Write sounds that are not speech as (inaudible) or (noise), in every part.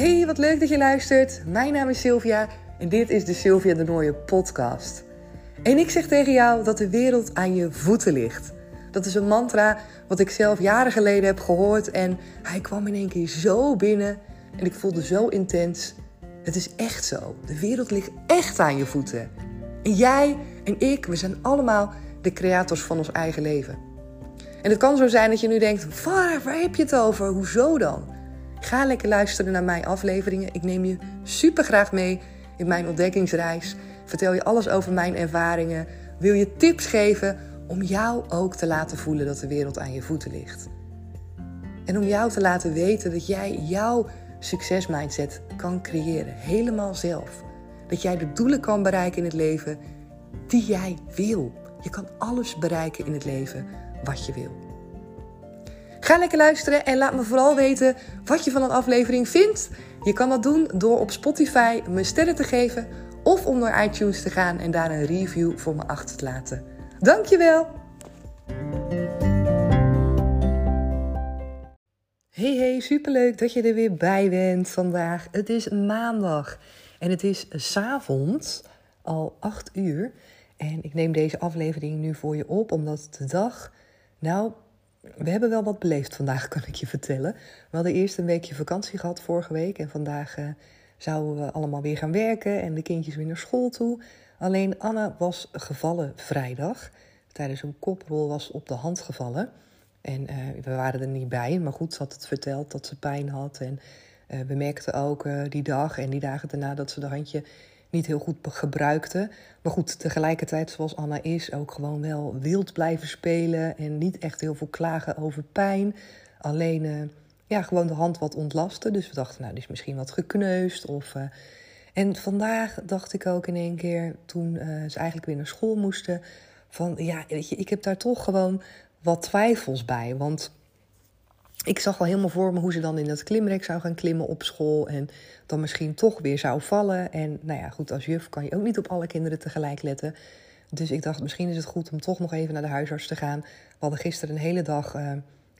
Hey, wat leuk dat je luistert. Mijn naam is Sylvia en dit is de Sylvia de Nooie podcast. En ik zeg tegen jou dat de wereld aan je voeten ligt. Dat is een mantra wat ik zelf jaren geleden heb gehoord en hij kwam in één keer zo binnen en ik voelde zo intens. Het is echt zo. De wereld ligt echt aan je voeten. En jij en ik, we zijn allemaal de creators van ons eigen leven. En het kan zo zijn dat je nu denkt: waar, waar heb je het over? Hoezo dan? Ga lekker luisteren naar mijn afleveringen. Ik neem je super graag mee in mijn ontdekkingsreis. Vertel je alles over mijn ervaringen. Wil je tips geven om jou ook te laten voelen dat de wereld aan je voeten ligt. En om jou te laten weten dat jij jouw succesmindset kan creëren, helemaal zelf. Dat jij de doelen kan bereiken in het leven die jij wil. Je kan alles bereiken in het leven wat je wil. Ga lekker luisteren en laat me vooral weten wat je van een aflevering vindt. Je kan dat doen door op Spotify me sterren te geven of om naar iTunes te gaan en daar een review voor me achter te laten. Dankjewel! Hey hey, superleuk dat je er weer bij bent vandaag. Het is maandag en het is s'avonds al 8 uur. En ik neem deze aflevering nu voor je op omdat de dag, nou, we hebben wel wat beleefd vandaag, kan ik je vertellen. We hadden eerst een weekje vakantie gehad vorige week. En vandaag uh, zouden we allemaal weer gaan werken en de kindjes weer naar school toe. Alleen Anna was gevallen vrijdag. Tijdens een koprol was op de hand gevallen. En uh, we waren er niet bij, maar goed, ze had het verteld dat ze pijn had. En uh, we merkten ook die dag en die dagen daarna dat ze de handje niet heel goed gebruikte. Maar goed, tegelijkertijd, zoals Anna is, ook gewoon wel wild blijven spelen. En niet echt heel veel klagen over pijn. Alleen uh, ja, gewoon de hand wat ontlasten. Dus we dachten, nou, die is misschien wat gekneusd. Of, uh... En vandaag dacht ik ook in één keer, toen uh, ze eigenlijk weer naar school moesten. Van ja, weet je, ik heb daar toch gewoon wat twijfels bij. Want ik zag al helemaal voor me hoe ze dan in dat klimrek zou gaan klimmen op school. En dan misschien toch weer zou vallen. En nou ja, goed, als juf kan je ook niet op alle kinderen tegelijk letten. Dus ik dacht, misschien is het goed om toch nog even naar de huisarts te gaan. We hadden gisteren een hele dag uh,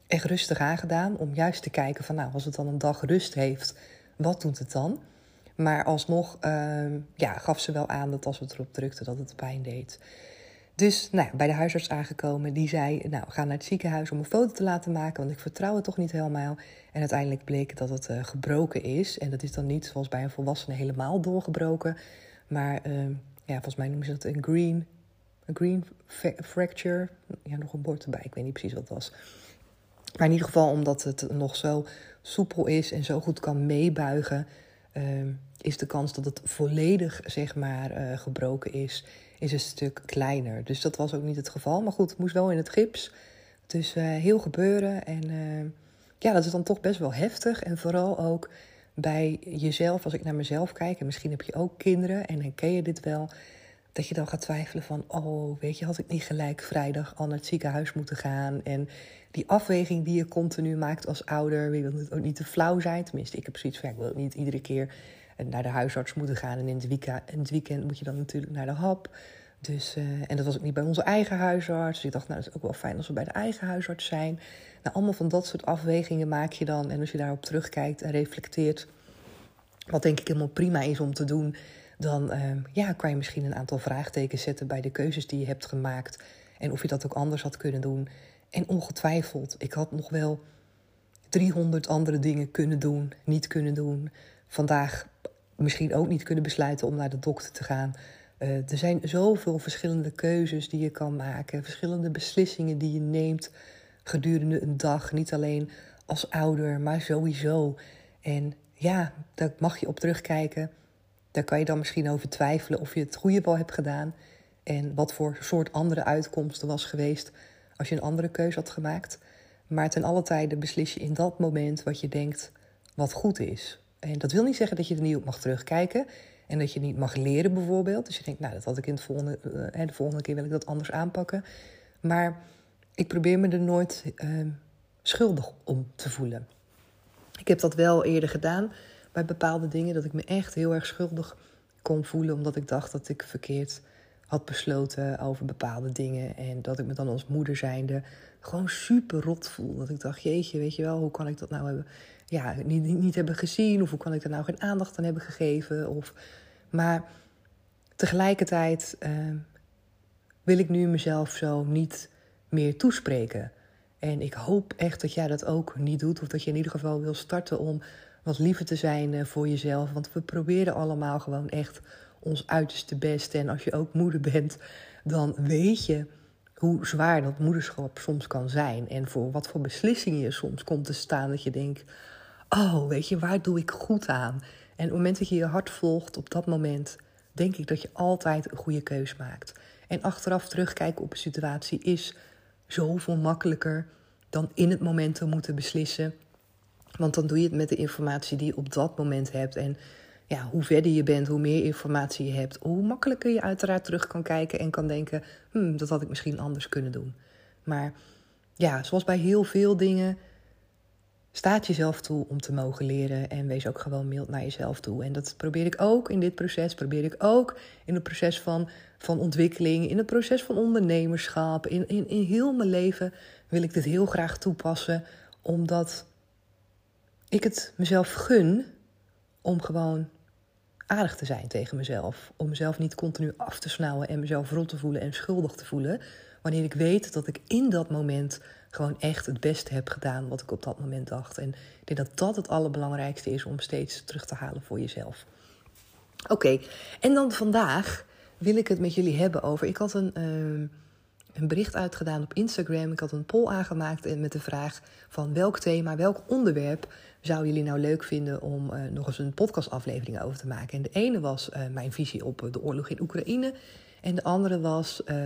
echt rustig aangedaan. Om juist te kijken van, nou, als het dan een dag rust heeft, wat doet het dan? Maar alsnog uh, ja, gaf ze wel aan dat als het erop drukten, dat het pijn deed. Dus nou, bij de huisarts aangekomen, die zei: Nou, ga naar het ziekenhuis om een foto te laten maken, want ik vertrouw het toch niet helemaal. En uiteindelijk bleek dat het uh, gebroken is. En dat is dan niet zoals bij een volwassene helemaal doorgebroken. Maar uh, ja, volgens mij noemen ze dat een green, een green fracture. Ja, nog een bord erbij, ik weet niet precies wat het was. Maar in ieder geval, omdat het nog zo soepel is en zo goed kan meebuigen, uh, is de kans dat het volledig, zeg maar, uh, gebroken is is een stuk kleiner. Dus dat was ook niet het geval. Maar goed, het moest wel in het gips. Dus uh, heel gebeuren. En uh, ja, dat is dan toch best wel heftig. En vooral ook bij jezelf, als ik naar mezelf kijk. En misschien heb je ook kinderen en dan ken je dit wel. Dat je dan gaat twijfelen van, oh, weet je, had ik niet gelijk vrijdag al naar het ziekenhuis moeten gaan. En die afweging die je continu maakt als ouder, wil het ook niet te flauw zijn. Tenminste, ik heb zoiets van, ik wil niet iedere keer naar de huisarts moeten gaan. En in het weekend, moet je dan natuurlijk naar de hap. Dus, uh, en dat was ook niet bij onze eigen huisarts. Dus ik dacht, nou, dat is ook wel fijn als we bij de eigen huisarts zijn. Nou, allemaal van dat soort afwegingen maak je dan. En als je daarop terugkijkt en reflecteert, wat denk ik helemaal prima is om te doen, dan uh, ja, kan je misschien een aantal vraagtekens zetten bij de keuzes die je hebt gemaakt. En of je dat ook anders had kunnen doen. En ongetwijfeld, ik had nog wel 300 andere dingen kunnen doen, niet kunnen doen. Vandaag misschien ook niet kunnen besluiten om naar de dokter te gaan. Uh, er zijn zoveel verschillende keuzes die je kan maken, verschillende beslissingen die je neemt gedurende een dag. Niet alleen als ouder, maar sowieso. En ja, daar mag je op terugkijken. Daar kan je dan misschien over twijfelen of je het goede wel hebt gedaan. En wat voor soort andere uitkomsten was geweest als je een andere keuze had gemaakt. Maar ten alle tijde beslis je in dat moment wat je denkt wat goed is. En dat wil niet zeggen dat je er niet op mag terugkijken. En dat je niet mag leren bijvoorbeeld. Dus je denkt, nou, dat had ik in het volgende, uh, de volgende keer wil ik dat anders aanpakken. Maar ik probeer me er nooit uh, schuldig om te voelen. Ik heb dat wel eerder gedaan bij bepaalde dingen. Dat ik me echt heel erg schuldig kon voelen. Omdat ik dacht dat ik verkeerd had besloten over bepaalde dingen. En dat ik me dan als moeder zijnde gewoon super rot voel. Dat ik dacht, jeetje, weet je wel, hoe kan ik dat nou hebben, ja, niet, niet hebben gezien? Of hoe kan ik er nou geen aandacht aan hebben gegeven? Of, maar tegelijkertijd uh, wil ik nu mezelf zo niet meer toespreken. En ik hoop echt dat jij dat ook niet doet. Of dat je in ieder geval wil starten om wat liever te zijn eh, voor jezelf. Want we proberen allemaal gewoon echt ons uiterste best. En als je ook moeder (laughs) bent, dan weet je hoe zwaar dat moederschap soms kan zijn. En voor wat voor beslissingen je soms komt te staan. Dat je denkt, oh, weet je, waar doe ik goed aan? En op het moment dat je je hart volgt, op dat moment denk ik dat je altijd een goede keus maakt. En achteraf terugkijken op een situatie is zoveel makkelijker dan in het moment te moeten beslissen. Want dan doe je het met de informatie die je op dat moment hebt. En ja, hoe verder je bent, hoe meer informatie je hebt, hoe makkelijker je uiteraard terug kan kijken en kan denken: hmm, dat had ik misschien anders kunnen doen. Maar ja, zoals bij heel veel dingen, staat jezelf toe om te mogen leren en wees ook gewoon mild naar jezelf toe. En dat probeer ik ook in dit proces, probeer ik ook in het proces van, van ontwikkeling, in het proces van ondernemerschap, in, in, in heel mijn leven wil ik dit heel graag toepassen, omdat ik het mezelf gun om gewoon aardig te zijn tegen mezelf. Om mezelf niet continu af te snauwen en mezelf rot te voelen en schuldig te voelen. Wanneer ik weet dat ik in dat moment gewoon echt het beste heb gedaan wat ik op dat moment dacht. En ik denk dat dat het allerbelangrijkste is om steeds terug te halen voor jezelf. Oké, en dan vandaag wil ik het met jullie hebben over. Ik had een. Uh, een bericht uitgedaan op Instagram. Ik had een poll aangemaakt met de vraag van welk thema, welk onderwerp zouden jullie nou leuk vinden om uh, nog eens een podcastaflevering over te maken. En de ene was uh, mijn visie op de oorlog in Oekraïne. En de andere was uh,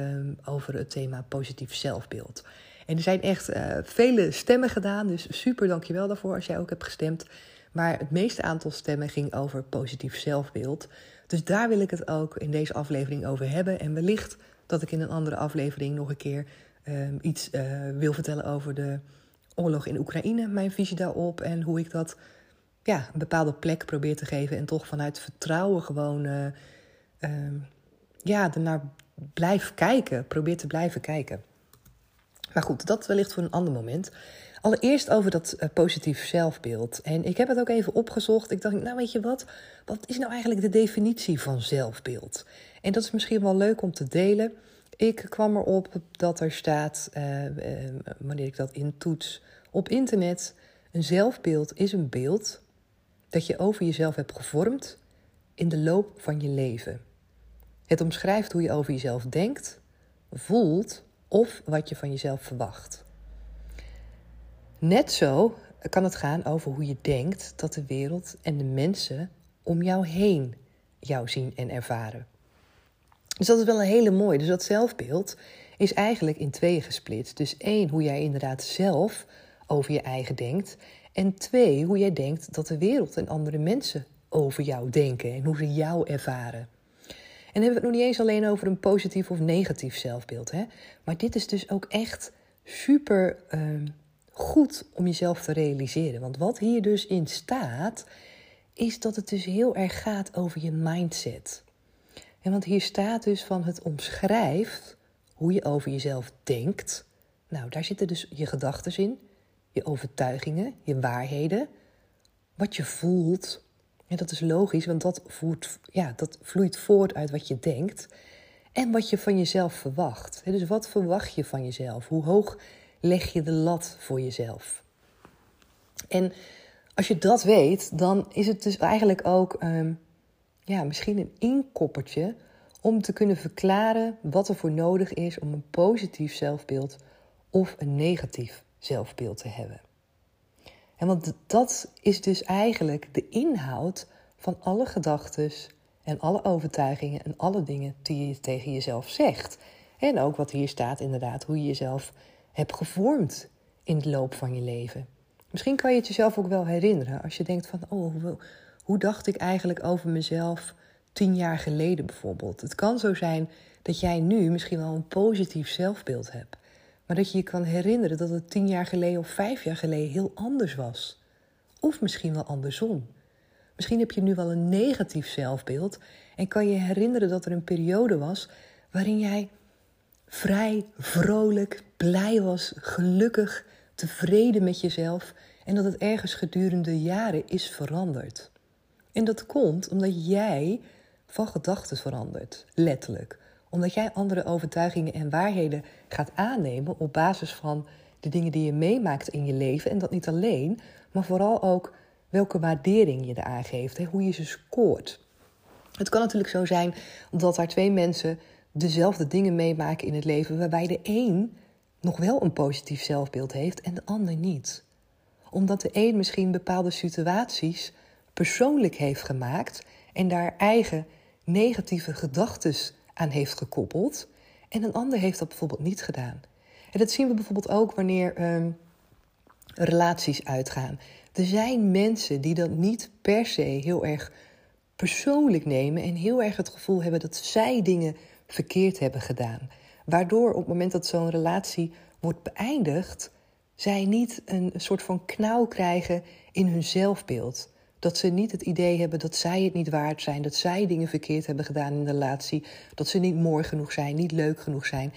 over het thema positief zelfbeeld. En er zijn echt vele stemmen gedaan, dus super dankjewel daarvoor als jij ook hebt gestemd. Maar het meeste aantal stemmen ging over positief zelfbeeld. Dus daar wil ik het ook in deze aflevering over hebben. En wellicht dat ik in een andere aflevering nog een keer um, iets uh, wil vertellen over de oorlog in Oekraïne, mijn visie daarop en hoe ik dat ja, een bepaalde plek probeer te geven en toch vanuit vertrouwen gewoon uh, uh, ja, ernaar blijf kijken, probeer te blijven kijken. Maar goed, dat wellicht voor een ander moment. Allereerst over dat uh, positief zelfbeeld. En ik heb het ook even opgezocht. Ik dacht, nou weet je wat? Wat is nou eigenlijk de definitie van zelfbeeld? En dat is misschien wel leuk om te delen. Ik kwam erop dat er staat, uh, uh, wanneer ik dat intoets op internet, een zelfbeeld is een beeld dat je over jezelf hebt gevormd in de loop van je leven. Het omschrijft hoe je over jezelf denkt, voelt of wat je van jezelf verwacht. Net zo kan het gaan over hoe je denkt dat de wereld en de mensen om jou heen jou zien en ervaren. Dus dat is wel een hele mooie. Dus dat zelfbeeld is eigenlijk in tweeën gesplitst. Dus één, hoe jij inderdaad zelf over je eigen denkt. En twee, hoe jij denkt dat de wereld en andere mensen over jou denken en hoe ze jou ervaren. En hebben we het nog niet eens alleen over een positief of negatief zelfbeeld. Hè? Maar dit is dus ook echt super uh, goed om jezelf te realiseren. Want wat hier dus in staat, is dat het dus heel erg gaat over je mindset. En want hier staat dus van het omschrijft hoe je over jezelf denkt. Nou, daar zitten dus je gedachten in, je overtuigingen, je waarheden, wat je voelt. En dat is logisch, want dat, voert, ja, dat vloeit voort uit wat je denkt. En wat je van jezelf verwacht. Dus wat verwacht je van jezelf? Hoe hoog leg je de lat voor jezelf? En als je dat weet, dan is het dus eigenlijk ook um, ja, misschien een inkoppertje om te kunnen verklaren wat er voor nodig is om een positief zelfbeeld of een negatief zelfbeeld te hebben. En want dat is dus eigenlijk de inhoud van alle gedachten en alle overtuigingen en alle dingen die je tegen jezelf zegt. En ook wat hier staat inderdaad, hoe je jezelf hebt gevormd in de loop van je leven. Misschien kan je het jezelf ook wel herinneren als je denkt van, oh, hoe dacht ik eigenlijk over mezelf tien jaar geleden bijvoorbeeld? Het kan zo zijn dat jij nu misschien wel een positief zelfbeeld hebt, maar dat je je kan herinneren dat het tien jaar geleden of vijf jaar geleden heel anders was. Of misschien wel andersom. Misschien heb je nu wel een negatief zelfbeeld en kan je herinneren dat er een periode was waarin jij vrij, vrolijk, blij was, gelukkig, tevreden met jezelf en dat het ergens gedurende jaren is veranderd. En dat komt omdat jij van gedachten verandert, letterlijk. Omdat jij andere overtuigingen en waarheden gaat aannemen op basis van de dingen die je meemaakt in je leven. En dat niet alleen, maar vooral ook welke waardering je eraan geeft, hoe je ze scoort. Het kan natuurlijk zo zijn dat er twee mensen dezelfde dingen meemaken in het leven, waarbij de een nog wel een positief zelfbeeld heeft en de ander niet. Omdat de een misschien bepaalde situaties persoonlijk heeft gemaakt en daar eigen negatieve gedachten aan heeft gekoppeld, en een ander heeft dat bijvoorbeeld niet gedaan. En dat zien we bijvoorbeeld ook wanneer ehm, relaties uitgaan. Er zijn mensen die dat niet per se heel erg persoonlijk nemen en heel erg het gevoel hebben dat zij dingen verkeerd hebben gedaan. Waardoor op het moment dat zo'n relatie wordt beëindigd, zij niet een soort van knauw krijgen in hun zelfbeeld. Dat ze niet het idee hebben dat zij het niet waard zijn, dat zij dingen verkeerd hebben gedaan in de relatie, dat ze niet mooi genoeg zijn, niet leuk genoeg zijn.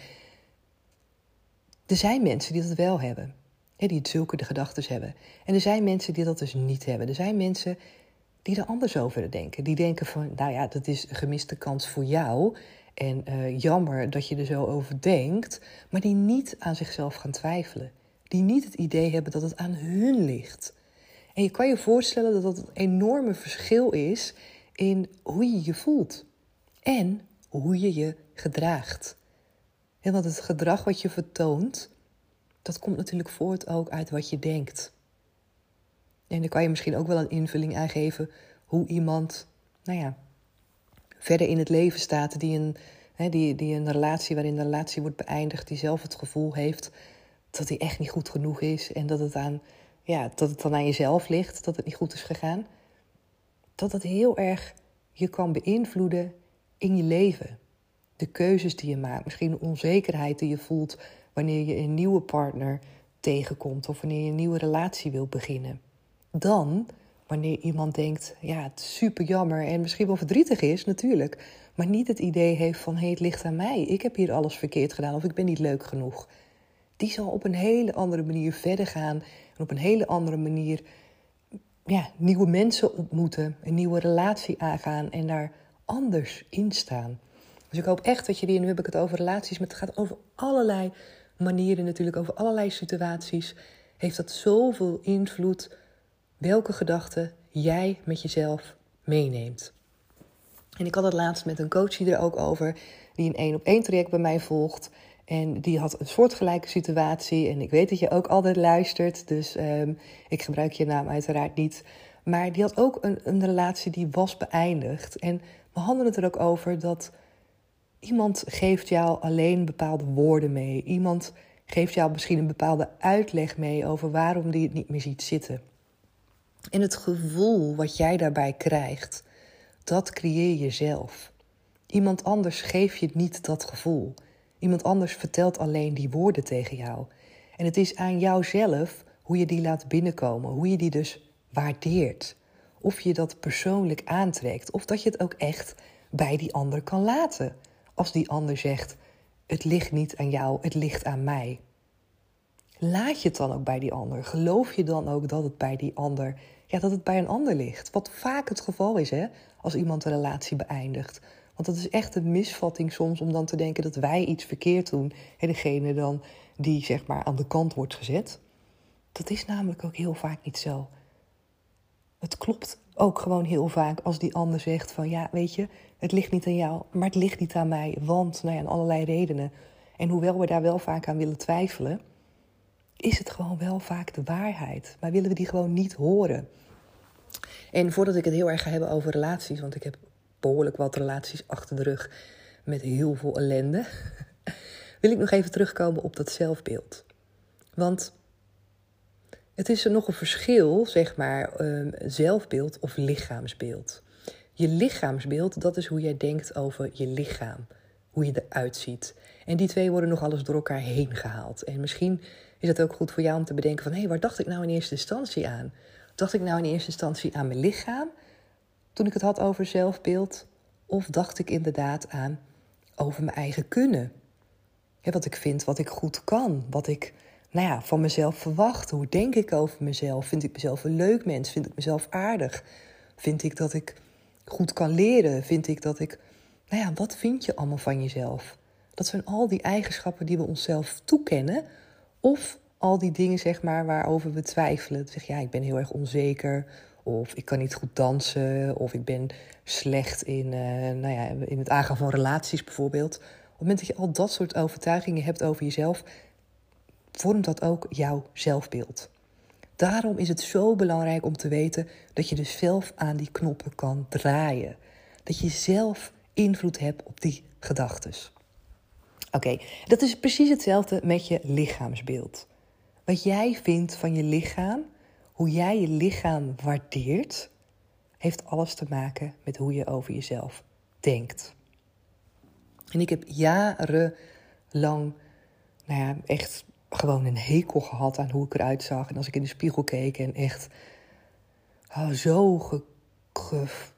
Er zijn mensen die dat wel hebben, die zulke de gedachten hebben. En er zijn mensen die dat dus niet hebben. Er zijn mensen die er anders over denken. Die denken van, nou ja, dat is een gemiste kans voor jou. En uh, jammer dat je er zo over denkt. Maar die niet aan zichzelf gaan twijfelen. Die niet het idee hebben dat het aan hun ligt. En je kan je voorstellen dat dat een enorme verschil is in hoe je je voelt. En hoe je je gedraagt. En want het gedrag wat je vertoont, dat komt natuurlijk voort ook uit wat je denkt. En dan kan je misschien ook wel een invulling aan geven hoe iemand, nou ja, verder in het leven staat, die een, hè, die, die een relatie waarin de relatie wordt beëindigd, die zelf het gevoel heeft dat hij echt niet goed genoeg is en dat het, aan, ja, dat het dan aan jezelf ligt, dat het niet goed is gegaan. Dat het heel erg je kan beïnvloeden in je leven. De keuzes die je maakt, misschien de onzekerheid die je voelt wanneer je een nieuwe partner tegenkomt of wanneer je een nieuwe relatie wilt beginnen. Dan, wanneer iemand denkt, ja, het is super jammer en misschien wel verdrietig is, natuurlijk, maar niet het idee heeft van, hé, hey, het ligt aan mij, ik heb hier alles verkeerd gedaan of ik ben niet leuk genoeg. Die zal op een hele andere manier verder gaan en op een hele andere manier ja, nieuwe mensen ontmoeten, een nieuwe relatie aangaan en daar anders in staan. Dus ik hoop echt dat je die, nu heb ik het over relaties, maar het gaat over allerlei manieren natuurlijk, over allerlei situaties. Heeft dat zoveel invloed welke gedachten jij met jezelf meeneemt. En ik had het laatst met een coach er ook over, die een één op één traject bij mij volgt. En die had een soortgelijke situatie. En ik weet dat je ook altijd luistert, dus ehm, ik gebruik je naam uiteraard niet. Maar die had ook een, een relatie die was beëindigd. En we hadden het er ook over dat iemand geeft jou alleen bepaalde woorden mee. Iemand geeft jou misschien een bepaalde uitleg mee over waarom die het niet meer ziet zitten. En het gevoel wat jij daarbij krijgt, dat creëer je zelf. Iemand anders geeft je niet dat gevoel. Iemand anders vertelt alleen die woorden tegen jou. En het is aan jouzelf hoe je die laat binnenkomen, hoe je die dus waardeert. Of je dat persoonlijk aantrekt, of dat je het ook echt bij die ander kan laten. Als die ander zegt: Het ligt niet aan jou, het ligt aan mij. Laat je het dan ook bij die ander? Geloof je dan ook dat het bij die ander ja, dat het bij een ander ligt. Wat vaak het geval is hè, als iemand een relatie beëindigt. Want dat is echt een misvatting soms om dan te denken dat wij iets verkeerd doen. En degene dan die zeg maar aan de kant wordt gezet. Dat is namelijk ook heel vaak niet zo. Het klopt ook gewoon heel vaak als die ander zegt van ja, weet je, het ligt niet aan jou, maar het ligt niet aan mij, want nou ja, aan allerlei redenen. En hoewel we daar wel vaak aan willen twijfelen, is het gewoon wel vaak de waarheid. Maar willen we die gewoon niet horen. En voordat ik het heel erg ga hebben over relaties, want ik heb behoorlijk wat relaties achter de rug met heel veel ellende, (laughs) wil ik nog even terugkomen op dat zelfbeeld. Want het is er nog een verschil, zeg maar, um, zelfbeeld of lichaamsbeeld. Je lichaamsbeeld, dat is hoe jij denkt over je lichaam, hoe je eruit ziet. En die twee worden nog alles door elkaar heen gehaald. En misschien is het ook goed voor jou om te bedenken van... hé, hey, waar dacht ik nou in eerste instantie aan? Dacht ik nou in eerste instantie aan mijn lichaam toen ik het had over zelfbeeld? Of dacht ik inderdaad aan over mijn eigen kunnen. wat ik vind, wat ik goed kan, wat ik nou ja, van mezelf verwacht. Hoe denk ik over mezelf? Vind ik mezelf een leuk mens? Vind ik mezelf aardig? Vind ik dat ik goed kan leren? Vind ik dat ik. Nou ja, wat vind je allemaal van jezelf? Dat zijn al die eigenschappen die we onszelf toekennen. Of al die dingen, zeg maar, waarover we twijfelen. Zeg ja, ik ben heel erg onzeker. Of ik kan niet goed dansen. Of ik ben slecht in, uh, nou ja, in het aangaan van relaties bijvoorbeeld. Op het moment dat je al dat soort overtuigingen hebt over jezelf, vormt dat ook jouw zelfbeeld. Daarom is het zo belangrijk om te weten dat je dus zelf aan die knoppen kan draaien. Dat je zelf invloed hebt op die gedachten. Oké, dat is precies hetzelfde met je lichaamsbeeld. Wat jij vindt van je lichaam, hoe jij je lichaam waardeert, heeft alles te maken met hoe je over jezelf denkt. En ik heb jarenlang, nou ja, echt gewoon een hekel gehad aan hoe ik eruit zag. En als ik in de spiegel keek en echt oh, zo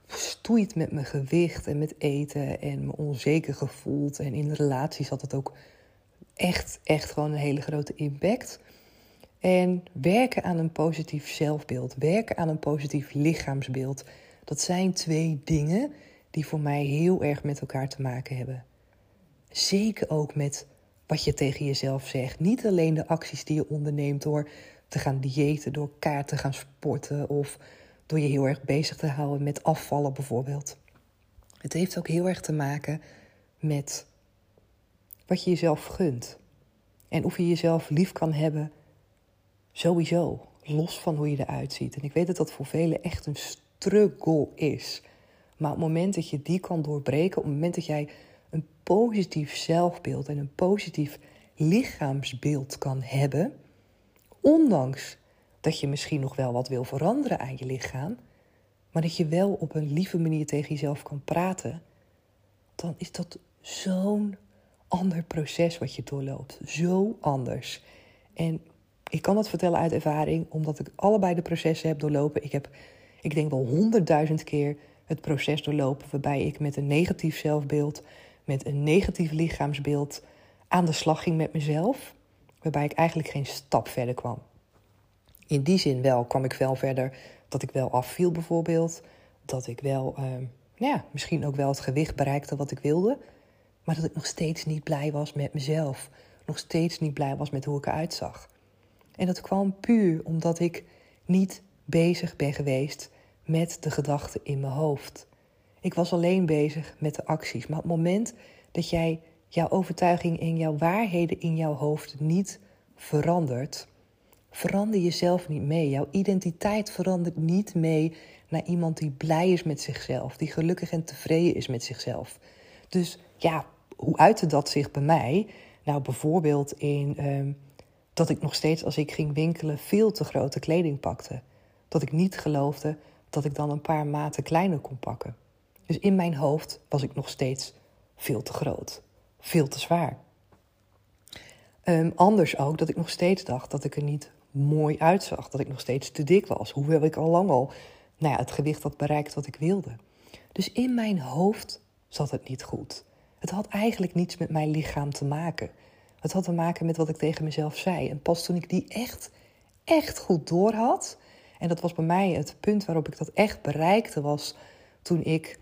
gestoeid met mijn gewicht en met eten en me onzeker gevoeld. En in relaties had dat ook echt, echt gewoon een hele grote impact. En werken aan een positief zelfbeeld, werken aan een positief lichaamsbeeld. Dat zijn twee dingen die voor mij heel erg met elkaar te maken hebben. Zeker ook met wat je tegen jezelf zegt. Niet alleen de acties die je onderneemt door te gaan diëten, door kaart te gaan sporten of door je heel erg bezig te houden met afvallen bijvoorbeeld. Het heeft ook heel erg te maken met wat je jezelf gunt. En of je jezelf lief kan hebben, sowieso, los van hoe je eruit ziet. En ik weet dat dat voor velen echt een struggle is. Maar op het moment dat je die kan doorbreken, op het moment dat jij een positief zelfbeeld en een positief lichaamsbeeld kan hebben, ondanks dat je misschien nog wel wat wil veranderen aan je lichaam, maar dat je wel op een lieve manier tegen jezelf kan praten, dan is dat zo'n ander proces wat je doorloopt. Zo anders. En ik kan dat vertellen uit ervaring, omdat ik allebei de processen heb doorlopen. Ik heb, ik denk wel honderdduizend keer het proces doorlopen waarbij ik met een negatief zelfbeeld met een negatief lichaamsbeeld aan de slag ging met mezelf, waarbij ik eigenlijk geen stap verder kwam. In die zin wel kwam ik wel verder dat ik wel afviel bijvoorbeeld, dat ik wel, uh, ja, misschien ook wel het gewicht bereikte wat ik wilde, maar dat ik nog steeds niet blij was met mezelf, nog steeds niet blij was met hoe ik eruit zag. En dat kwam puur omdat ik niet bezig ben geweest met de gedachten in mijn hoofd. Ik was alleen bezig met de acties. Maar op het moment dat jij jouw overtuiging en jouw waarheden in jouw hoofd niet verandert, verander jezelf niet mee. Jouw identiteit verandert niet mee naar iemand die blij is met zichzelf, die gelukkig en tevreden is met zichzelf. Dus ja, hoe uitte dat zich bij mij? Nou, bijvoorbeeld in ehm, dat ik nog steeds als ik ging winkelen veel te grote kleding pakte. Dat ik niet geloofde dat ik dan een paar maten kleiner kon pakken. Dus in mijn hoofd was ik nog steeds veel te groot, veel te zwaar. Um, anders ook dat ik nog steeds dacht dat ik er niet mooi uitzag, dat ik nog steeds te dik was, hoewel ik al lang al nou ja, het gewicht had bereikt wat ik wilde. Dus in mijn hoofd zat het niet goed. Het had eigenlijk niets met mijn lichaam te maken. Het had te maken met wat ik tegen mezelf zei. En pas toen ik die echt, echt goed doorhad, en dat was bij mij het punt waarop ik dat echt bereikte, was toen ik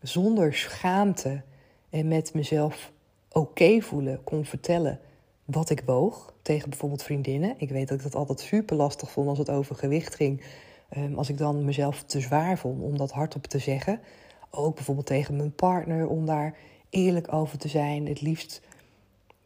zonder schaamte en met mezelf oké voelen kon vertellen wat ik woog tegen bijvoorbeeld vriendinnen. Ik weet dat ik dat altijd super lastig vond als het over gewicht ging. Ehm, als ik dan mezelf te zwaar vond om dat hardop te zeggen. Ook bijvoorbeeld tegen mijn partner om daar eerlijk over te zijn. Het liefst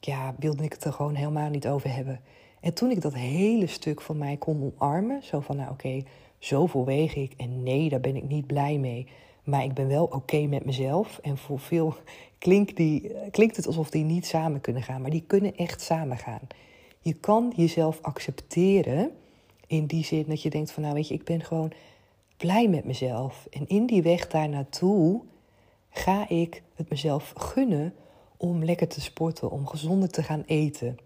ja, wilde ik het er gewoon helemaal niet over hebben. En toen ik dat hele stuk van mij kon omarmen, zo van nou oké, zoveel weeg ik en nee, daar ben ik niet blij mee. Maar ik ben wel oké met mezelf. En voor veel (laughs) klinkt, die, klinkt het alsof die niet samen kunnen gaan. Maar die kunnen echt samen gaan. Je kan jezelf accepteren in die zin dat je denkt van nou weet je, ik ben gewoon blij met mezelf. En in die weg daar naartoe ga ik het mezelf gunnen om lekker te sporten, om gezonder te gaan eten.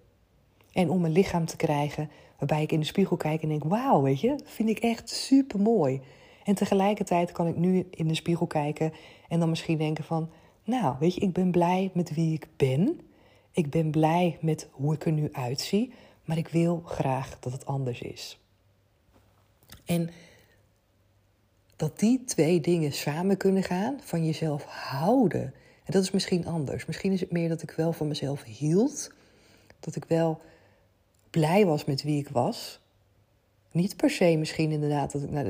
En om een lichaam te krijgen waarbij ik in de spiegel kijk en denk: wauw, weet je, vind ik echt super mooi. En tegelijkertijd kan ik nu in de spiegel kijken en dan misschien denken van, nou, weet je, ik ben blij met wie ik ben. Ik ben blij met hoe ik er nu uitzie, maar ik wil graag dat het anders is. En dat die twee dingen samen kunnen gaan, van jezelf houden. En dat is misschien anders. Misschien is het meer dat ik wel van mezelf hield. Dat ik wel blij was met wie ik was. Niet per se misschien inderdaad dat ik, naar,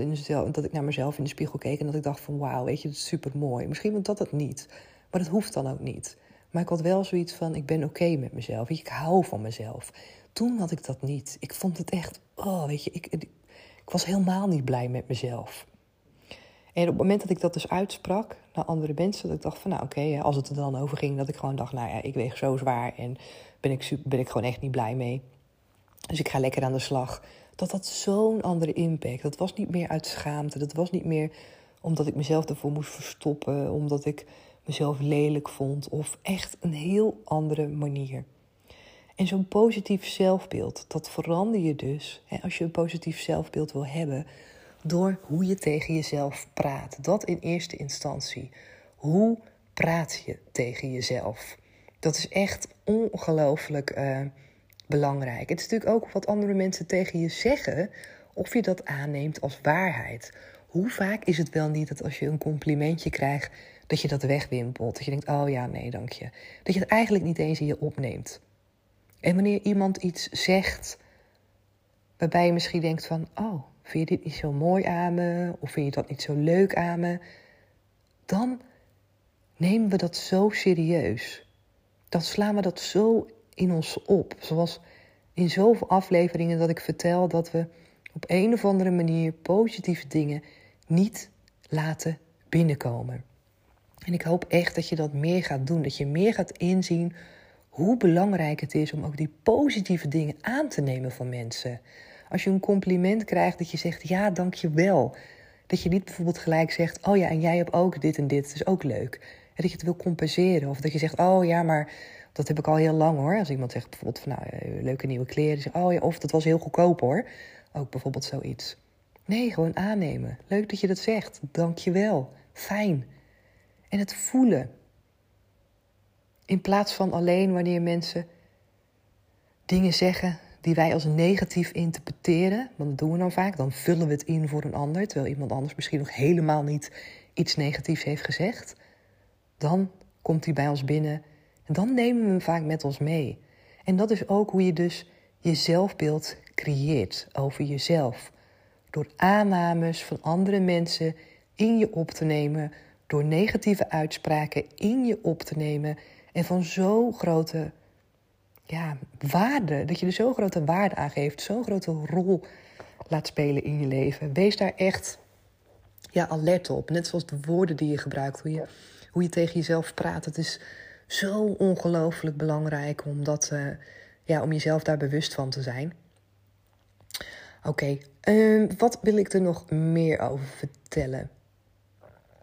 dat ik naar mezelf in de spiegel keek en dat ik dacht van wauw, weet je, dat is super mooi. Misschien want dat het niet. Maar dat hoeft dan ook niet. Maar ik had wel zoiets van, ik ben oké met mezelf. Ik hou van mezelf. Toen had ik dat niet. Ik vond het echt, oh weet je, ik, ik was helemaal niet blij met mezelf. En op het moment dat ik dat dus uitsprak naar andere mensen, dat ik dacht van nou oké, als het er dan over ging, dat ik gewoon dacht, nou ja, ik weeg zo zwaar en ben ik, ben ik gewoon echt niet blij mee. Dus ik ga lekker aan de slag. Dat had zo'n andere impact. Dat was niet meer uit schaamte. Dat was niet meer omdat ik mezelf ervoor moest verstoppen, omdat ik mezelf lelijk vond of echt een heel andere manier. En zo'n positief zelfbeeld, dat verander je dus, als je een positief zelfbeeld wil hebben, door hoe je tegen jezelf praat. Dat in eerste instantie. Hoe praat je tegen jezelf? Dat is echt ongelooflijk uh, belangrijk. Het is natuurlijk ook wat andere mensen tegen je zeggen, of je dat aanneemt als waarheid. Hoe vaak is het wel niet dat als je een complimentje krijgt, dat je dat wegwimpelt? Dat je denkt, oh ja, nee, dank je. Dat je het eigenlijk niet eens in je opneemt. En wanneer iemand iets zegt waarbij je misschien denkt van, oh, vind je dit niet zo mooi aan me? Of vind je dat niet zo leuk aan me? Dan nemen we dat zo serieus. Dan slaan we dat zo in ons op. Zoals in zoveel afleveringen dat ik vertel dat we op een of andere manier positieve dingen niet laten binnenkomen. En ik hoop echt dat je dat meer gaat doen. Dat je meer gaat inzien hoe belangrijk het is om ook die positieve dingen aan te nemen van mensen. Als je een compliment krijgt, dat je zegt ja, dank je wel. Dat je niet bijvoorbeeld gelijk zegt, oh ja, en jij hebt ook dit en dit, dat is ook leuk. En dat je het wil compenseren. Of dat je zegt, oh ja, maar dat heb ik al heel lang hoor. Als iemand zegt bijvoorbeeld van, nou, eh, leuke nieuwe kleren. Zeg, oh ja, of dat was heel goedkoop hoor. Ook bijvoorbeeld zoiets. Nee, gewoon aannemen. Leuk dat je dat zegt. Dank je wel. Fijn. En het voelen. In plaats van alleen wanneer mensen dingen zeggen die wij als negatief interpreteren, want dat doen we dan vaak, dan vullen we het in voor een ander, terwijl iemand anders misschien nog helemaal niet iets negatiefs heeft gezegd, dan komt hij bij ons binnen en dan nemen we hem vaak met ons mee. En dat is ook hoe je dus je zelfbeeld creëert over jezelf. Door aannames van andere mensen in je op te nemen, door negatieve uitspraken in je op te nemen en van zo'n grote ja, waarde, dat je er zo'n grote waarde aan geeft, zo'n grote rol laat spelen in je leven. Wees daar echt ja, alert op. Net zoals de woorden die je gebruikt, hoe je, hoe je tegen jezelf praat. Het is zo ongelooflijk belangrijk om, dat, uh, ja, om jezelf daar bewust van te zijn. Oké, ehm, wat wil ik er nog meer over vertellen?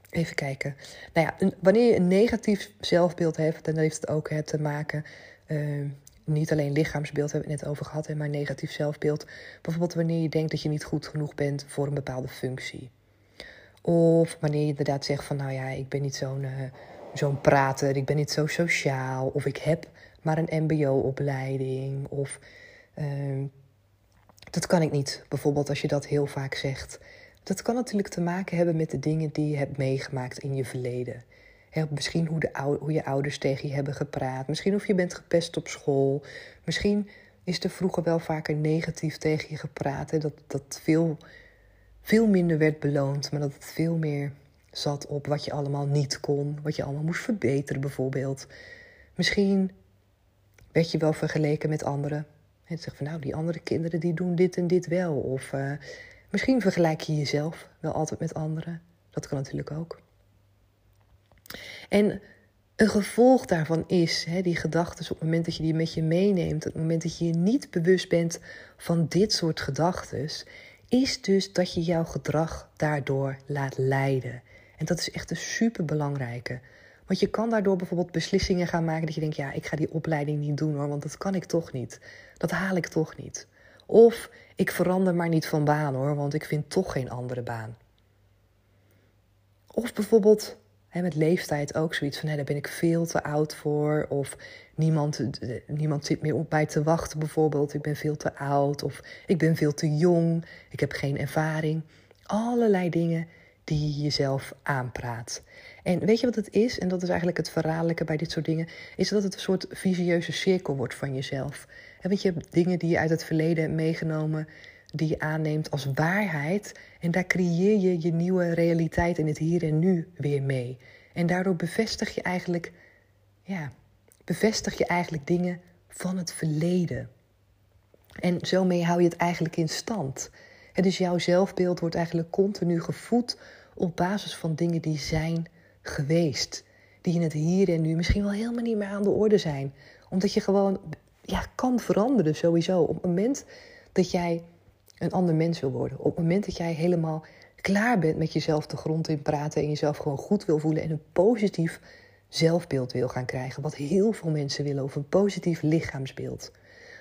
Even kijken. Nou ja, wanneer je een negatief zelfbeeld hebt, dan heeft het ook te maken uh, niet alleen lichaamsbeeld hebben we het net over gehad, maar negatief zelfbeeld. Bijvoorbeeld wanneer je denkt dat je niet goed genoeg bent voor een bepaalde functie. Of wanneer je inderdaad zegt van nou ja, ik ben niet zo'n uh, zo'n prater, ik ben niet zo sociaal. Of ik heb maar een mbo-opleiding. Of uh, dat kan ik niet. Bijvoorbeeld als je dat heel vaak zegt. Dat kan natuurlijk te maken hebben met de dingen die je hebt meegemaakt in je verleden misschien hoe, de, hoe je ouders tegen je hebben gepraat. Misschien of je bent gepest op school. Misschien is er vroeger wel vaker negatief tegen je gepraat. Hè? Dat, dat veel, veel minder werd beloond, maar dat het veel meer zat op wat je allemaal niet kon. Wat je allemaal moest verbeteren bijvoorbeeld. Misschien werd je wel vergeleken met anderen. En zeg van nou, die andere kinderen die doen dit en dit wel. Of uh, misschien vergelijk je jezelf wel altijd met anderen. Dat kan natuurlijk ook. En een gevolg daarvan is, hè, die gedachten, op het moment dat je die met je meeneemt, op het moment dat je je niet bewust bent van dit soort gedachten, is dus dat je jouw gedrag daardoor laat leiden. En dat is echt een superbelangrijke. Want je kan daardoor bijvoorbeeld beslissingen gaan maken dat je denkt, ja, ik ga die opleiding niet doen hoor, want dat kan ik toch niet. Dat haal ik toch niet. Of ik verander maar niet van baan hoor, want ik vind toch geen andere baan. Of bijvoorbeeld Met leeftijd ook zoiets van, daar ben ik veel te oud voor. Of niemand, niemand zit meer op mij te wachten bijvoorbeeld. Ik ben veel te oud of ik ben veel te jong. Ik heb geen ervaring. Allerlei dingen die je jezelf aanpraat. En weet je wat het is? En dat is eigenlijk het verraderlijke bij dit soort dingen. Is dat het een soort visieuze cirkel wordt van jezelf. En weet je, hebt dingen die je uit het verleden hebt meegenomen die je aanneemt als waarheid. En daar creëer je je nieuwe realiteit in het hier en nu weer mee. En daardoor bevestig je eigenlijk, ja, bevestig je eigenlijk dingen van het verleden. En zo mee hou je het eigenlijk in stand. En dus jouw zelfbeeld wordt eigenlijk continu gevoed op basis van dingen die zijn geweest. Die in het hier en nu misschien wel helemaal niet meer aan de orde zijn. Omdat je gewoon ja, kan veranderen sowieso. Op het moment dat jij een ander mens wil worden. Op het moment dat jij helemaal klaar bent met jezelf de grond in praten en jezelf gewoon goed wil voelen en een positief zelfbeeld wil gaan krijgen, wat heel veel mensen willen, of een positief lichaamsbeeld,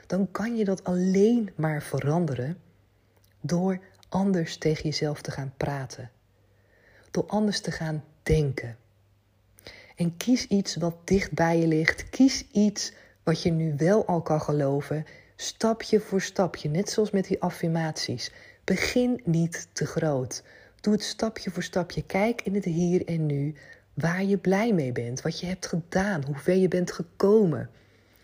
dan kan je dat alleen maar veranderen door anders tegen jezelf te gaan praten. Door anders te gaan denken. En kies iets wat dicht bij je ligt. Kies iets wat je nu wel al kan geloven Stapje voor stapje, net zoals met die affirmaties. Begin niet te groot. Doe het stapje voor stapje. Kijk in het hier en nu waar je blij mee bent, wat je hebt gedaan, hoe ver je bent gekomen.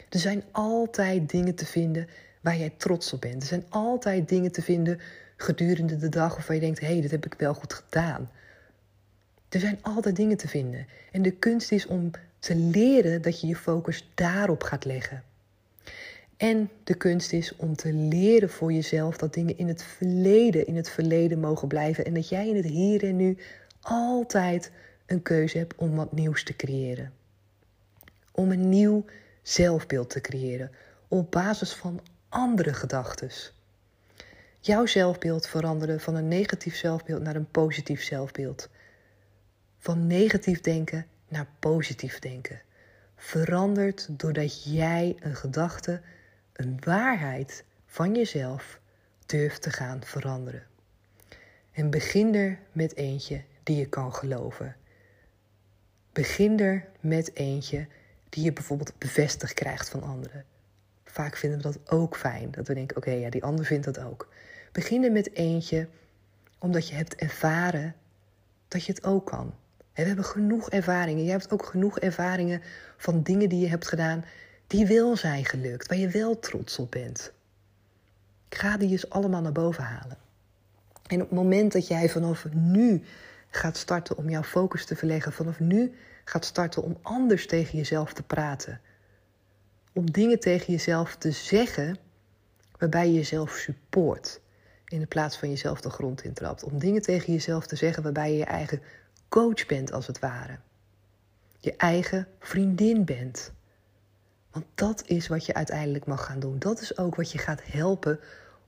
Er zijn altijd dingen te vinden waar jij trots op bent. Er zijn altijd dingen te vinden gedurende de dag waarvan je denkt: hé, hey, dit heb ik wel goed gedaan. Er zijn altijd dingen te vinden. En de kunst is om te leren dat je je focus daarop gaat leggen. En de kunst is om te leren voor jezelf dat dingen in het verleden, in het verleden mogen blijven. En dat jij in het hier en nu altijd een keuze hebt om wat nieuws te creëren. Om een nieuw zelfbeeld te creëren op basis van andere gedachten. Jouw zelfbeeld veranderen van een negatief zelfbeeld naar een positief zelfbeeld. Van negatief denken naar positief denken. Verandert doordat jij een gedachte een waarheid van jezelf durft te gaan veranderen. En begin er met eentje die je kan geloven. Begin er met eentje die je bijvoorbeeld bevestigd krijgt van anderen. Vaak vinden we dat ook fijn, dat we denken: oké, ja, die ander vindt dat ook. Begin er met eentje omdat je hebt ervaren dat je het ook kan. we hebben genoeg ervaringen. Je hebt ook genoeg ervaringen van dingen die je hebt gedaan die wel zijn gelukt, waar je wel trots op bent. Ik ga die eens allemaal naar boven halen. En op het moment dat jij vanaf nu gaat starten om jouw focus te verleggen, vanaf nu gaat starten om anders tegen jezelf te praten, om dingen tegen jezelf te zeggen waarbij je jezelf support in de plaats van jezelf de grond intrapt, om dingen tegen jezelf te zeggen waarbij je je eigen coach bent als het ware, je eigen vriendin bent. Want dat is wat je uiteindelijk mag gaan doen. Dat is ook wat je gaat helpen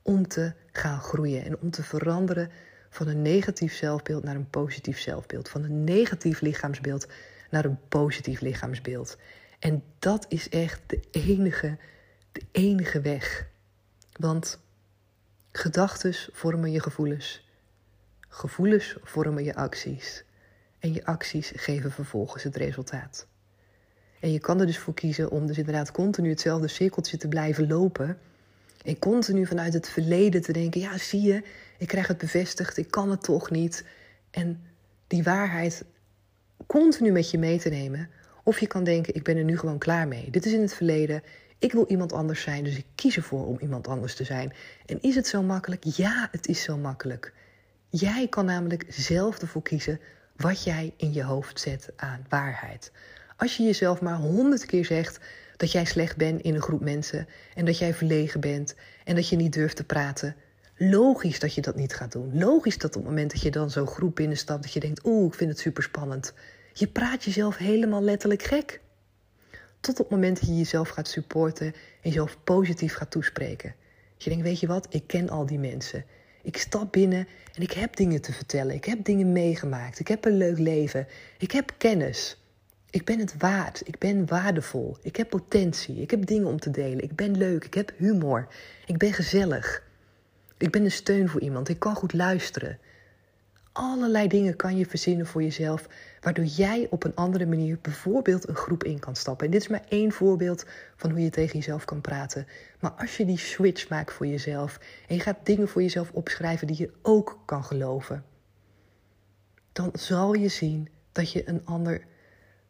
om te gaan groeien en om te veranderen van een negatief zelfbeeld naar een positief zelfbeeld. Van een negatief lichaamsbeeld naar een positief lichaamsbeeld. En dat is echt de enige, de enige weg. Want gedachten vormen je gevoelens. Gevoelens vormen je acties. En je acties geven vervolgens het resultaat. En je kan er dus voor kiezen om dus inderdaad continu hetzelfde cirkeltje te blijven lopen. En continu vanuit het verleden te denken: ja, zie je, ik krijg het bevestigd, ik kan het toch niet. En die waarheid continu met je mee te nemen. Of je kan denken: ik ben er nu gewoon klaar mee. Dit is in het verleden. Ik wil iemand anders zijn, dus ik kies ervoor om iemand anders te zijn. En is het zo makkelijk? Ja, het is zo makkelijk. Jij kan namelijk zelf ervoor kiezen wat jij in je hoofd zet aan waarheid. Als je jezelf maar honderd keer zegt dat jij slecht bent in een groep mensen en dat jij verlegen bent en dat je niet durft te praten, logisch dat je dat niet gaat doen. Logisch dat op het moment dat je dan zo'n groep binnenstapt, dat je denkt: Oeh, ik vind het super spannend. Je praat jezelf helemaal letterlijk gek. Tot op het moment dat je jezelf gaat supporten en jezelf positief gaat toespreken. Dat je denkt: Weet je wat, ik ken al die mensen. Ik stap binnen en ik heb dingen te vertellen. Ik heb dingen meegemaakt. Ik heb een leuk leven. Ik heb kennis. Ik ben het waard. Ik ben waardevol. Ik heb potentie. Ik heb dingen om te delen. Ik ben leuk. Ik heb humor. Ik ben gezellig. Ik ben een steun voor iemand. Ik kan goed luisteren. Allerlei dingen kan je verzinnen voor jezelf, waardoor jij op een andere manier bijvoorbeeld een groep in kan stappen. En dit is maar één voorbeeld van hoe je tegen jezelf kan praten. Maar als je die switch maakt voor jezelf en je gaat dingen voor jezelf opschrijven die je ook kan geloven, dan zal je zien dat je een ander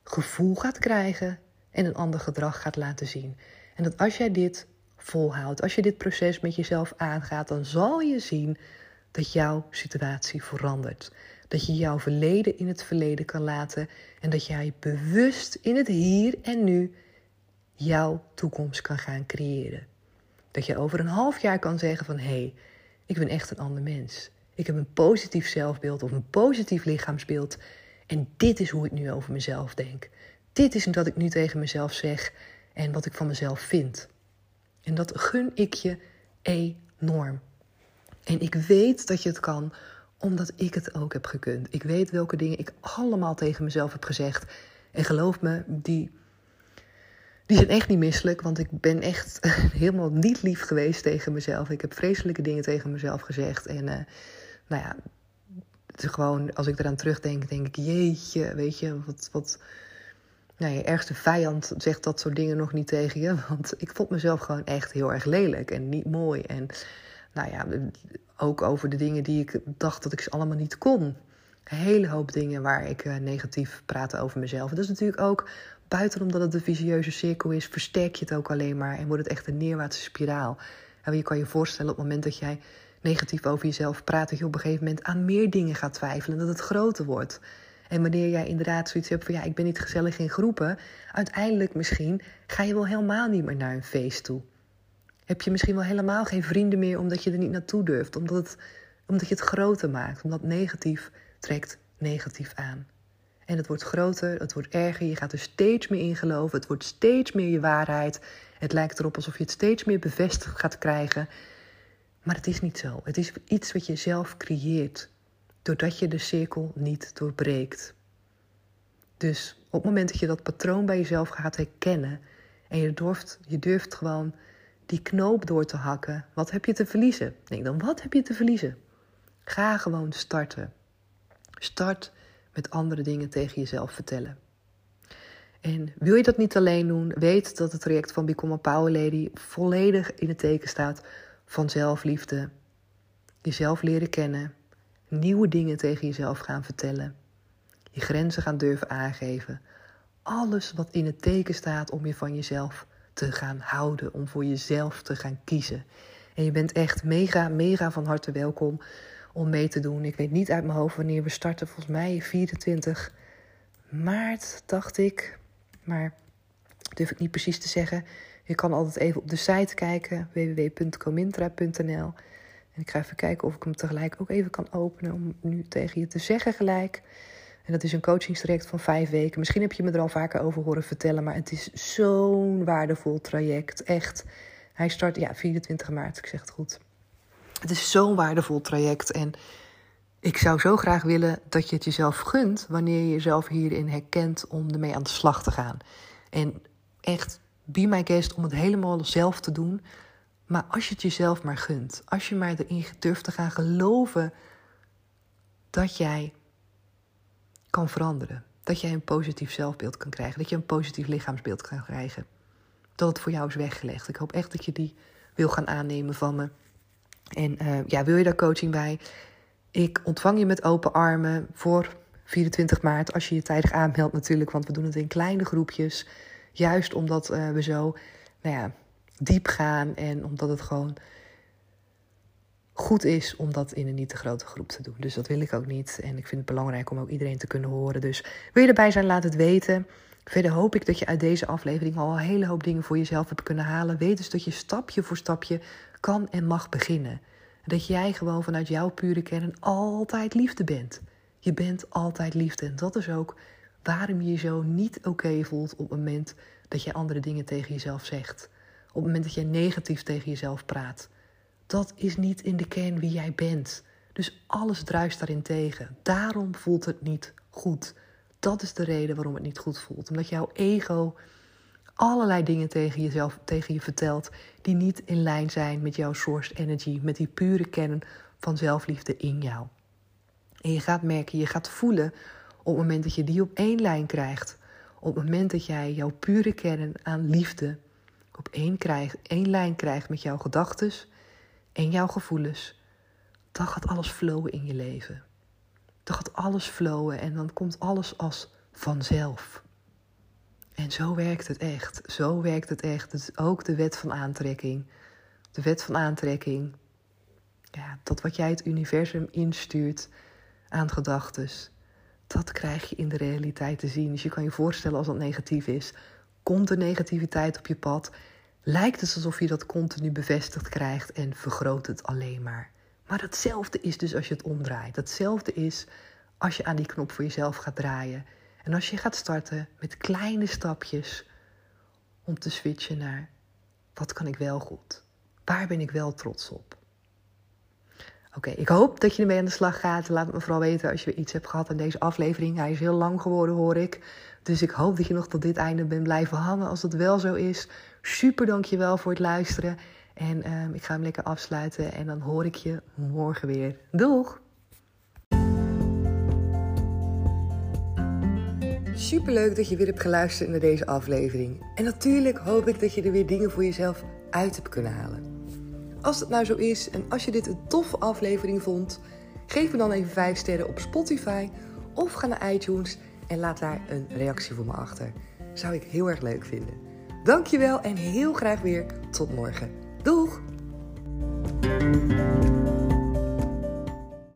gevoel gaat krijgen en een ander gedrag gaat laten zien. En dat als jij dit volhoudt, als je dit proces met jezelf aangaat, dan zal je zien dat jouw situatie verandert. Dat je jouw verleden in het verleden kan laten en dat jij bewust in het hier en nu jouw toekomst kan gaan creëren. Dat je over een half jaar kan zeggen van hé, hey, ik ben echt een ander mens. Ik heb een positief zelfbeeld of een positief lichaamsbeeld. En dit is hoe ik nu over mezelf denk. Dit is wat ik nu tegen mezelf zeg en wat ik van mezelf vind. En dat gun ik je enorm. En ik weet dat je het kan, omdat ik het ook heb gekund. Ik weet welke dingen ik allemaal tegen mezelf heb gezegd. En geloof me, die, die zijn echt niet misselijk. Want ik ben echt (laughs) helemaal niet lief geweest tegen mezelf. Ik heb vreselijke dingen tegen mezelf gezegd. En uh, nou ja, gewoon, als ik eraan terugdenk, denk ik, jeetje, weet je, wat, wat, nou, je ergste vijand zegt dat soort dingen nog niet tegen je. (laughs) Want ik vond mezelf gewoon echt heel erg lelijk en niet mooi. En nou ja, ook over de dingen die ik dacht dat ik ze allemaal niet kon. Een hele hoop dingen waar ik uh, negatief praatte over mezelf. Dat is natuurlijk ook, buiten omdat het een visieuze cirkel is, versterk je het ook alleen maar en wordt het echt een neerwaartse spiraal. En je kan je voorstellen op het moment dat jij negatief over jezelf praat, dat je op een gegeven moment aan meer dingen gaat twijfelen, dat het groter wordt. En wanneer jij inderdaad zoiets hebt van ja, ik ben niet gezellig in groepen, uiteindelijk misschien ga je wel helemaal niet meer naar een feest toe. Heb je misschien wel helemaal geen vrienden meer omdat je er niet naartoe durft, omdat, het, omdat je het groter maakt, omdat negatief trekt negatief aan. En het wordt groter, het wordt erger, je gaat er steeds meer in geloven, het wordt steeds meer je waarheid. Het lijkt erop alsof je het steeds meer bevestigd gaat krijgen. Maar het is niet zo. Het is iets wat je zelf creëert doordat je de cirkel niet doorbreekt. Dus op het moment dat je dat patroon bij jezelf gaat herkennen en je durft, je durft gewoon die knoop door te hakken, wat heb je te verliezen? Denk dan, wat heb je te verliezen? Ga gewoon starten. Start met andere dingen tegen jezelf vertellen. En wil je dat niet alleen doen, weet dat het traject van Become a Power Lady volledig in het teken staat van zelfliefde. Jezelf leren kennen nieuwe dingen tegen jezelf gaan vertellen, je grenzen gaan durven aangeven. Alles wat in het teken staat om je van jezelf te gaan houden, om voor jezelf te gaan kiezen. En je bent echt mega, mega van harte welkom om mee te doen. Ik weet niet uit mijn hoofd wanneer we starten. Volgens mij 24 maart, dacht ik. Maar durf ik niet precies te zeggen. Je kan altijd even op de site kijken, www.comintra.nl. En ik ga even kijken of ik hem tegelijk ook even kan openen om nu tegen je te zeggen gelijk. En dat is een coachingstraject van vijf weken. Misschien heb je me er al vaker over horen vertellen, maar het is zo'n waardevol traject. Echt. Hij start, ja, 24 maart, ik zeg het goed. Het is zo'n waardevol traject. En ik zou zo graag willen dat je het jezelf gunt wanneer je jezelf hierin herkent om ermee aan de slag te gaan. En echt, be my guest om het helemaal zelf te doen. Maar als je het jezelf maar gunt, als je maar erin durft te gaan geloven dat jij kan veranderen, dat jij een positief zelfbeeld kan krijgen, dat je een positief lichaamsbeeld kan krijgen, dat het voor jou is weggelegd. Ik hoop echt dat je die wil gaan aannemen van me. En uh, ja, wil je daar coaching bij? Ik ontvang je met open armen voor 24 maart, als je je tijdig aanmeldt natuurlijk, want we doen het in kleine groepjes. Juist omdat uh, we zo, nou ja, diep gaan en omdat het gewoon goed is om dat in een niet te grote groep te doen. Dus dat wil ik ook niet. En ik vind het belangrijk om ook iedereen te kunnen horen. Dus wil je erbij zijn, laat het weten. Verder hoop ik dat je uit deze aflevering al een hele hoop dingen voor jezelf hebt kunnen halen. Weet dus dat je stapje voor stapje kan en mag beginnen. Dat jij gewoon vanuit jouw pure kern altijd liefde bent. Je bent altijd liefde. En dat is ook waarom je je zo niet oké voelt op het moment dat je andere dingen tegen jezelf zegt op het moment dat jij negatief tegen jezelf praat. Dat is niet in de kern wie jij bent. Dus alles druist daarin tegen. Daarom voelt het niet goed. Dat is de reden waarom het niet goed voelt. Omdat jouw ego allerlei dingen tegen jezelf, tegen je vertelt die niet in lijn zijn met jouw source energy, met die pure kern van zelfliefde in jou. En je gaat merken, je gaat voelen op het moment dat je die op één lijn krijgt. Op het moment dat jij jouw pure kern aan liefde op één, krijg, één lijn krijgt met jouw gedachten en jouw gevoelens. Dan gaat alles flowen in je leven. Dan gaat alles flowen en dan komt alles als vanzelf. En zo werkt het echt. Zo werkt het echt. Het is ook de wet van aantrekking. De wet van aantrekking. Ja, dat wat jij het universum instuurt aan gedachten, dat krijg je in de realiteit te zien. Dus je kan je voorstellen als dat negatief is. Komt er negativiteit op je pad, lijkt het alsof je dat continu bevestigd krijgt en vergroot het alleen maar. Maar datzelfde is dus als je het omdraait. Datzelfde is als je aan die knop voor jezelf gaat draaien. En als je gaat starten met kleine stapjes om te switchen naar wat kan ik wel goed? Waar ben ik wel trots op? Oké, ik hoop dat je ermee aan de slag gaat. Laat het me vooral weten als je iets hebt gehad aan deze aflevering. Hij is heel lang geworden, hoor ik. Dus ik hoop dat je nog tot dit einde bent blijven hangen. Als dat wel zo is, super dankjewel voor het luisteren. En ehm, ik ga hem lekker afsluiten en dan hoor ik je morgen weer. Doeg! Superleuk dat je weer hebt geluisterd naar deze aflevering. En natuurlijk hoop ik dat je er weer dingen voor jezelf uit hebt kunnen halen. Als het nou zo is en als je dit een toffe aflevering vond, geef me dan even 5 sterren op Spotify of ga naar iTunes en laat daar een reactie voor me achter. Zou ik heel erg leuk vinden. Dankjewel en heel graag weer tot morgen. Doeg!